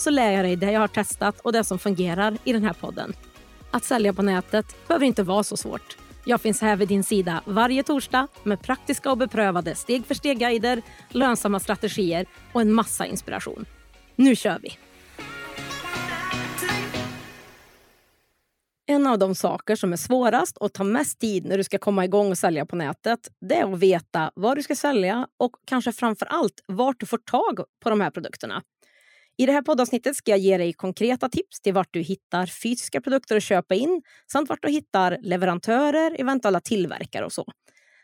så lär jag dig det jag har testat och det som fungerar i den här podden. Att sälja på nätet behöver inte vara så svårt. Jag finns här vid din sida varje torsdag med praktiska och beprövade steg för steg-guider, lönsamma strategier och en massa inspiration. Nu kör vi! En av de saker som är svårast och tar mest tid när du ska komma igång och sälja på nätet det är att veta vad du ska sälja och kanske framför allt vart du får tag på de här produkterna. I det här poddavsnittet ska jag ge dig konkreta tips till vart du hittar fysiska produkter att köpa in samt vart du hittar leverantörer, eventuella tillverkare och så.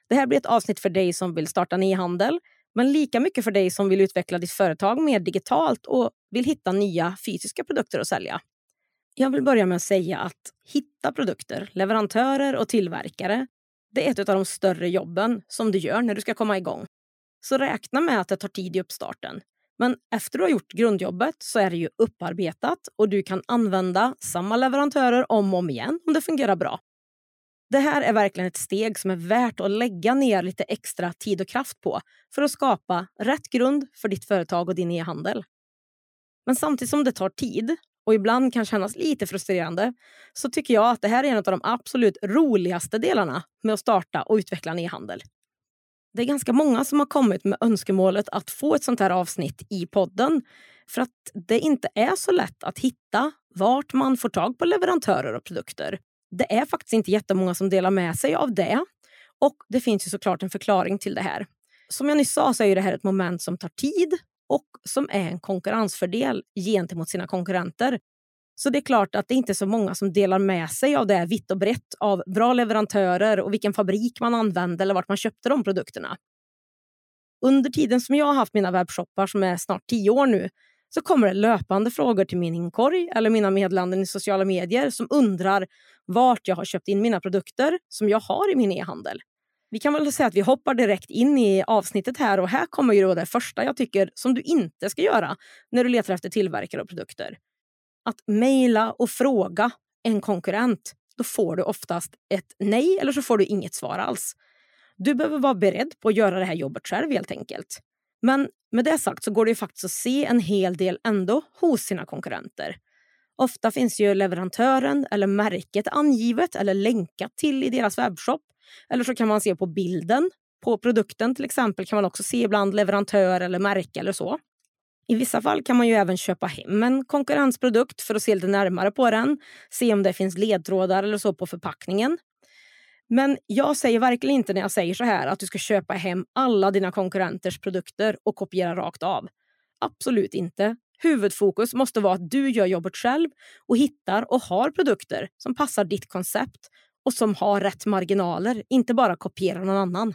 Det här blir ett avsnitt för dig som vill starta en e-handel men lika mycket för dig som vill utveckla ditt företag mer digitalt och vill hitta nya fysiska produkter att sälja. Jag vill börja med att säga att hitta produkter, leverantörer och tillverkare det är ett av de större jobben som du gör när du ska komma igång. Så räkna med att det tar tid i uppstarten. Men efter du har gjort grundjobbet så är det ju upparbetat och du kan använda samma leverantörer om och om igen om det fungerar bra. Det här är verkligen ett steg som är värt att lägga ner lite extra tid och kraft på för att skapa rätt grund för ditt företag och din e-handel. Men samtidigt som det tar tid och ibland kan kännas lite frustrerande så tycker jag att det här är en av de absolut roligaste delarna med att starta och utveckla en e-handel. Det är ganska många som har kommit med önskemålet att få ett sånt här avsnitt i podden för att det inte är så lätt att hitta vart man får tag på leverantörer och produkter. Det är faktiskt inte jättemånga som delar med sig av det och det finns ju såklart en förklaring till det här. Som jag nyss sa så är det här ett moment som tar tid och som är en konkurrensfördel gentemot sina konkurrenter. Så det är klart att det inte är så många som delar med sig av det vitt och brett av bra leverantörer och vilken fabrik man använde eller vart man köpte de produkterna. Under tiden som jag har haft mina webbshoppar, som är snart tio år nu, så kommer det löpande frågor till min inkorg eller mina meddelanden i sociala medier som undrar vart jag har köpt in mina produkter som jag har i min e-handel. Vi kan väl säga att vi hoppar direkt in i avsnittet här och här kommer ju då det första jag tycker som du inte ska göra när du letar efter tillverkare och produkter att mejla och fråga en konkurrent, då får du oftast ett nej eller så får du inget svar alls. Du behöver vara beredd på att göra det här jobbet själv helt enkelt. Men med det sagt så går det faktiskt att se en hel del ändå hos sina konkurrenter. Ofta finns ju leverantören eller märket angivet eller länkat till i deras webbshop. Eller så kan man se på bilden på produkten till exempel kan man också se ibland leverantör eller märke eller så. I vissa fall kan man ju även köpa hem en konkurrensprodukt för att se lite närmare på den. Se om det finns ledtrådar eller så på förpackningen. Men jag säger verkligen inte när jag säger så här att du ska köpa hem alla dina konkurrenters produkter och kopiera rakt av. Absolut inte. Huvudfokus måste vara att du gör jobbet själv och hittar och har produkter som passar ditt koncept och som har rätt marginaler, inte bara kopierar någon annan.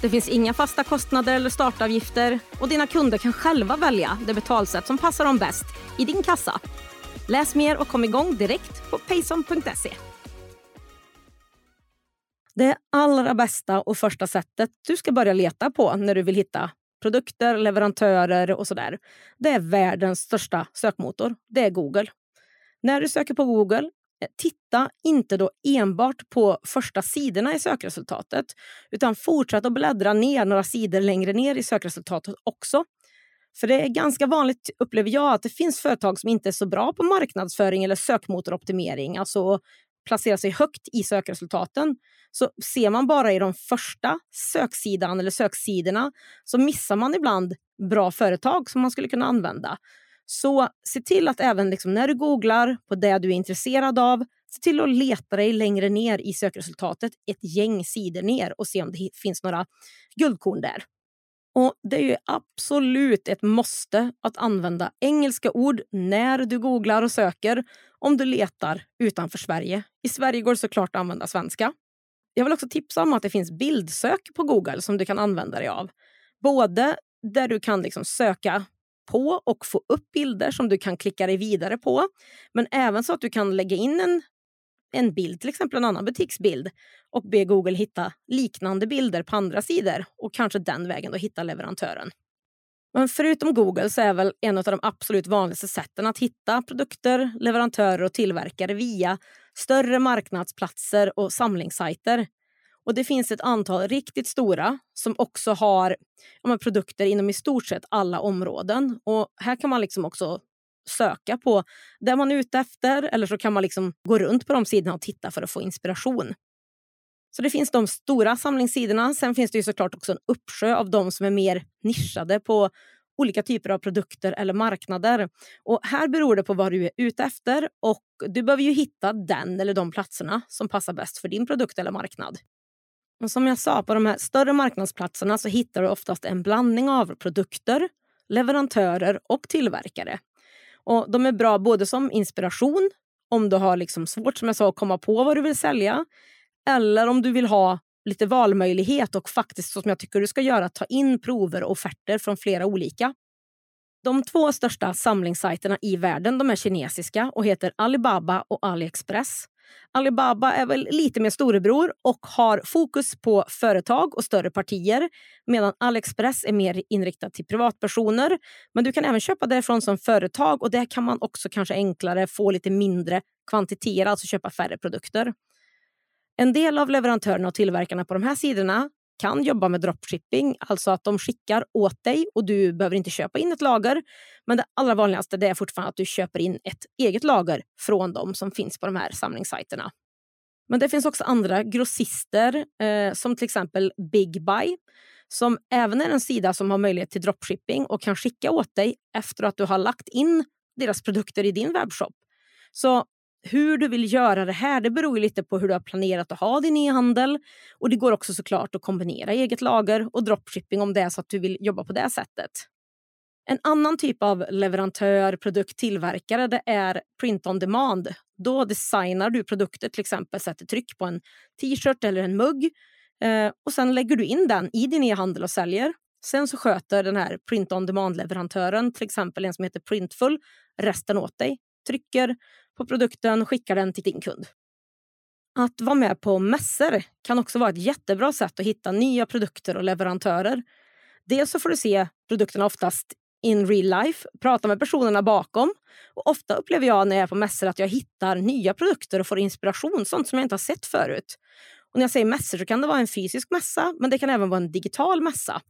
det finns inga fasta kostnader eller startavgifter och dina kunder kan själva välja det betalsätt som passar dem bäst i din kassa. Läs mer och kom igång direkt på payson.se. Det allra bästa och första sättet du ska börja leta på när du vill hitta produkter, leverantörer och sådär, det är världens största sökmotor. Det är Google. När du söker på Google Eh, titta inte då enbart på första sidorna i sökresultatet utan fortsätt att bläddra ner några sidor längre ner i sökresultatet också. För det är ganska vanligt, upplever jag, att det finns företag som inte är så bra på marknadsföring eller sökmotoroptimering, alltså placera sig högt i sökresultaten så ser man bara i de första söksidan eller söksidorna så missar man ibland bra företag som man skulle kunna använda. Så se till att även liksom när du googlar på det du är intresserad av, se till att leta dig längre ner i sökresultatet, ett gäng sidor ner och se om det finns några guldkorn där. Och Det är ju absolut ett måste att använda engelska ord när du googlar och söker om du letar utanför Sverige. I Sverige går det såklart att använda svenska. Jag vill också tipsa om att det finns bildsök på Google som du kan använda dig av. Både där du kan liksom söka på och få upp bilder som du kan klicka dig vidare på. Men även så att du kan lägga in en, en bild, till exempel en annan butiksbild och be Google hitta liknande bilder på andra sidor och kanske den vägen då hitta leverantören. Men förutom Google så är väl en av de absolut vanligaste sätten att hitta produkter, leverantörer och tillverkare via större marknadsplatser och samlingssajter. Och Det finns ett antal riktigt stora som också har ja, produkter inom i stort sett alla områden. Och Här kan man liksom också söka på det man är ute efter eller så kan man liksom gå runt på de sidorna och titta för att få inspiration. Så det finns de stora samlingssidorna. Sen finns det ju såklart också en uppsjö av de som är mer nischade på olika typer av produkter eller marknader. Och Här beror det på vad du är ute efter och du behöver ju hitta den eller de platserna som passar bäst för din produkt eller marknad. Och som jag sa, på de här större marknadsplatserna så hittar du oftast en blandning av produkter, leverantörer och tillverkare. Och De är bra både som inspiration, om du har liksom svårt som jag sa, att komma på vad du vill sälja eller om du vill ha lite valmöjlighet och faktiskt, som jag tycker du ska göra, ta in prover och offerter från flera olika. De två största samlingssajterna i världen de är kinesiska och heter Alibaba och AliExpress. Alibaba är väl lite mer storebror och har fokus på företag och större partier medan AliExpress är mer inriktad till privatpersoner. Men du kan även köpa därifrån som företag och där kan man också kanske enklare få lite mindre kvantiteter, alltså köpa färre produkter. En del av leverantörerna och tillverkarna på de här sidorna kan jobba med dropshipping, alltså att de skickar åt dig och du behöver inte köpa in ett lager. Men det allra vanligaste det är fortfarande att du köper in ett eget lager från dem som finns på de här samlingssajterna. Men det finns också andra grossister, eh, som till exempel Big Buy som även är en sida som har möjlighet till dropshipping och kan skicka åt dig efter att du har lagt in deras produkter i din webbshop. Så hur du vill göra det här det beror lite på hur du har planerat att ha din e-handel. Och Det går också såklart att kombinera eget lager och dropshipping om det är så att du vill jobba på det sättet. En annan typ av leverantör, produkt, tillverkare det är print on demand. Då designar du produkter, till exempel sätter tryck på en t-shirt eller en mugg eh, och sen lägger du in den i din e-handel och säljer. Sen så sköter den här print on demand-leverantören, till exempel en som heter Printful, resten åt dig. Trycker, på produkten och skickar den till din kund. Att vara med på mässor kan också vara ett jättebra sätt att hitta nya produkter och leverantörer. Dels så får du se produkterna oftast in real life, prata med personerna bakom. Och Ofta upplever jag när jag är på mässor att jag hittar nya produkter och får inspiration, sånt som jag inte har sett förut. Och när jag säger mässor så kan det vara en fysisk mässa, men det kan även vara en digital mässa.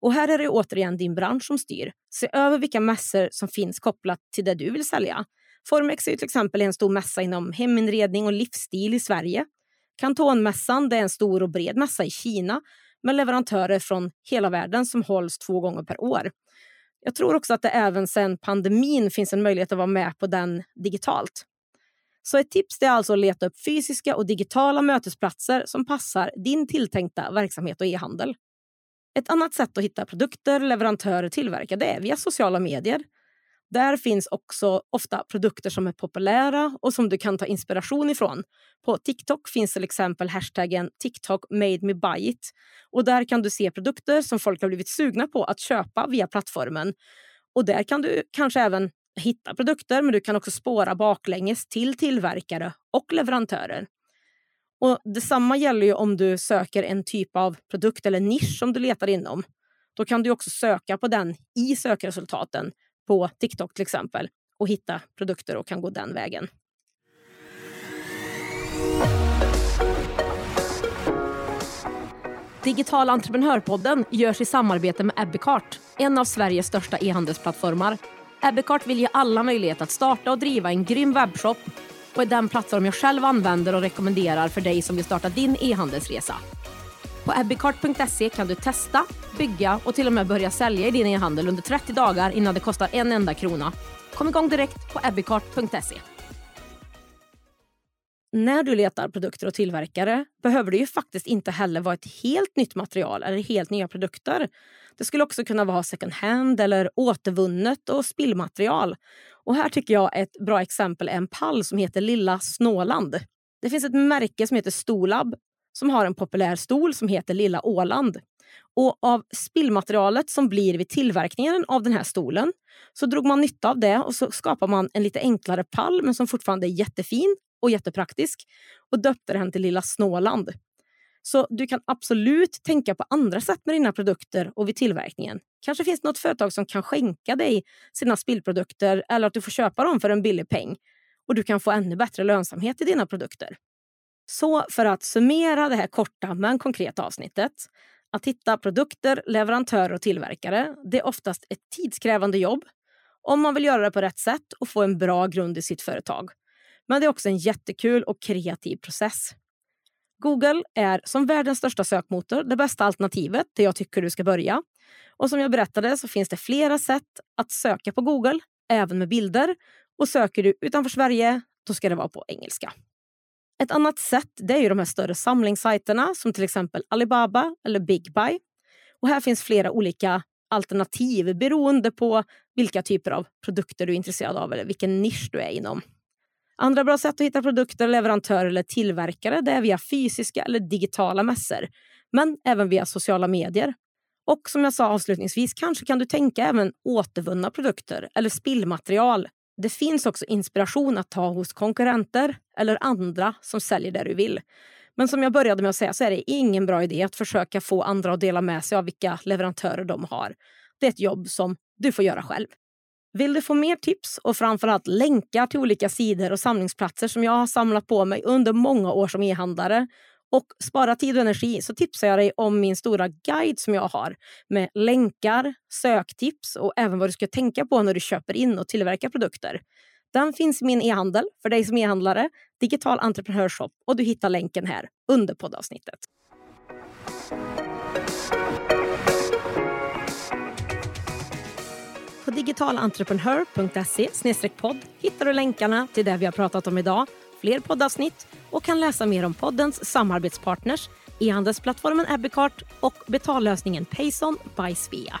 Och här är det återigen din bransch som styr. Se över vilka mässor som finns kopplat till det du vill sälja. Formex är till exempel en stor mässa inom heminredning och livsstil i Sverige. Kantonmässan är en stor och bred mässa i Kina med leverantörer från hela världen som hålls två gånger per år. Jag tror också att det även sedan pandemin finns en möjlighet att vara med på den digitalt. Så ett tips är alltså att leta upp fysiska och digitala mötesplatser som passar din tilltänkta verksamhet och e-handel. Ett annat sätt att hitta produkter, leverantörer och tillverkare är via sociala medier. Där finns också ofta produkter som är populära och som du kan ta inspiration ifrån. På TikTok finns till exempel hashtaggen TikTok made me buy it. Och där kan du se produkter som folk har blivit sugna på att köpa via plattformen. Och där kan du kanske även hitta produkter men du kan också spåra baklänges till tillverkare och leverantörer. Och Detsamma gäller ju om du söker en typ av produkt eller nisch som du letar inom. Då kan du också söka på den i sökresultaten på TikTok till exempel och hitta produkter och kan gå den vägen. Digital entreprenörpodden görs i samarbete med Ebbecart, en av Sveriges största e-handelsplattformar. Ebbecart vill ge alla möjlighet att starta och driva en grym webbshop och är den plattform jag själv använder och rekommenderar för dig som vill starta din e-handelsresa. På ebbicart.se kan du testa, bygga och till och med börja sälja i din e-handel under 30 dagar innan det kostar en enda krona. Kom igång direkt på ebbicart.se. När du letar produkter och tillverkare behöver det ju faktiskt inte heller vara ett helt nytt material eller helt nya produkter. Det skulle också kunna vara second hand eller återvunnet och spillmaterial. Och här tycker jag ett bra exempel är en pall som heter Lilla Snåland. Det finns ett märke som heter Stolab som har en populär stol som heter Lilla Åland. Och av spillmaterialet som blir vid tillverkningen av den här stolen så drog man nytta av det och så skapar man en lite enklare pall men som fortfarande är jättefin och jättepraktisk och döpte den till Lilla Snåland. Så du kan absolut tänka på andra sätt med dina produkter och vid tillverkningen. Kanske finns det något företag som kan skänka dig sina spillprodukter eller att du får köpa dem för en billig peng och du kan få ännu bättre lönsamhet i dina produkter. Så för att summera det här korta men konkreta avsnittet. Att hitta produkter, leverantörer och tillverkare det är oftast ett tidskrävande jobb om man vill göra det på rätt sätt och få en bra grund i sitt företag. Men det är också en jättekul och kreativ process. Google är som världens största sökmotor det bästa alternativet där jag tycker du ska börja. Och som jag berättade så finns det flera sätt att söka på Google, även med bilder. Och söker du utanför Sverige, då ska det vara på engelska. Ett annat sätt det är ju de här större samlingssajterna som till exempel Alibaba eller Big Buy. Och här finns flera olika alternativ beroende på vilka typer av produkter du är intresserad av eller vilken nisch du är inom. Andra bra sätt att hitta produkter, leverantörer eller tillverkare det är via fysiska eller digitala mässor, men även via sociala medier. Och som jag sa avslutningsvis, kanske kan du tänka även återvunna produkter eller spillmaterial. Det finns också inspiration att ta hos konkurrenter eller andra som säljer det du vill. Men som jag började med att säga så är det ingen bra idé att försöka få andra att dela med sig av vilka leverantörer de har. Det är ett jobb som du får göra själv. Vill du få mer tips och framförallt länkar till olika sidor och samlingsplatser som jag har samlat på mig under många år som e-handlare och spara tid och energi så tipsar jag dig om min stora guide som jag har med länkar, söktips och även vad du ska tänka på när du köper in och tillverkar produkter. Den finns i min e-handel för dig som e-handlare, Digital Entreprenörshop och du hittar länken här under poddavsnittet. På digitalentreprenör.se podd hittar du länkarna till det vi har pratat om idag, fler poddavsnitt och kan läsa mer om poddens samarbetspartners, e-handelsplattformen Ebicart och betallösningen Payson by Svea.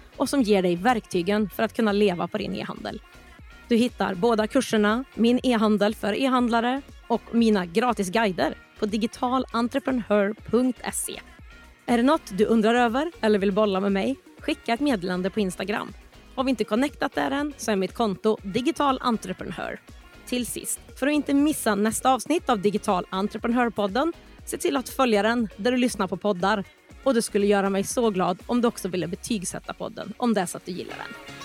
och som ger dig verktygen för att kunna leva på din e-handel. Du hittar båda kurserna, min e-handel för e-handlare och mina gratis guider på digitalentreprenör.se. Är det något du undrar över eller vill bolla med mig? Skicka ett meddelande på Instagram. Har vi inte connectat där än så är mitt konto Digital Entreprenör. Till sist, för att inte missa nästa avsnitt av Digital Entreprenörpodden, se till att följa den där du lyssnar på poddar. Och det skulle göra mig så glad om du också ville betygsätta podden om det är så att du gillar den.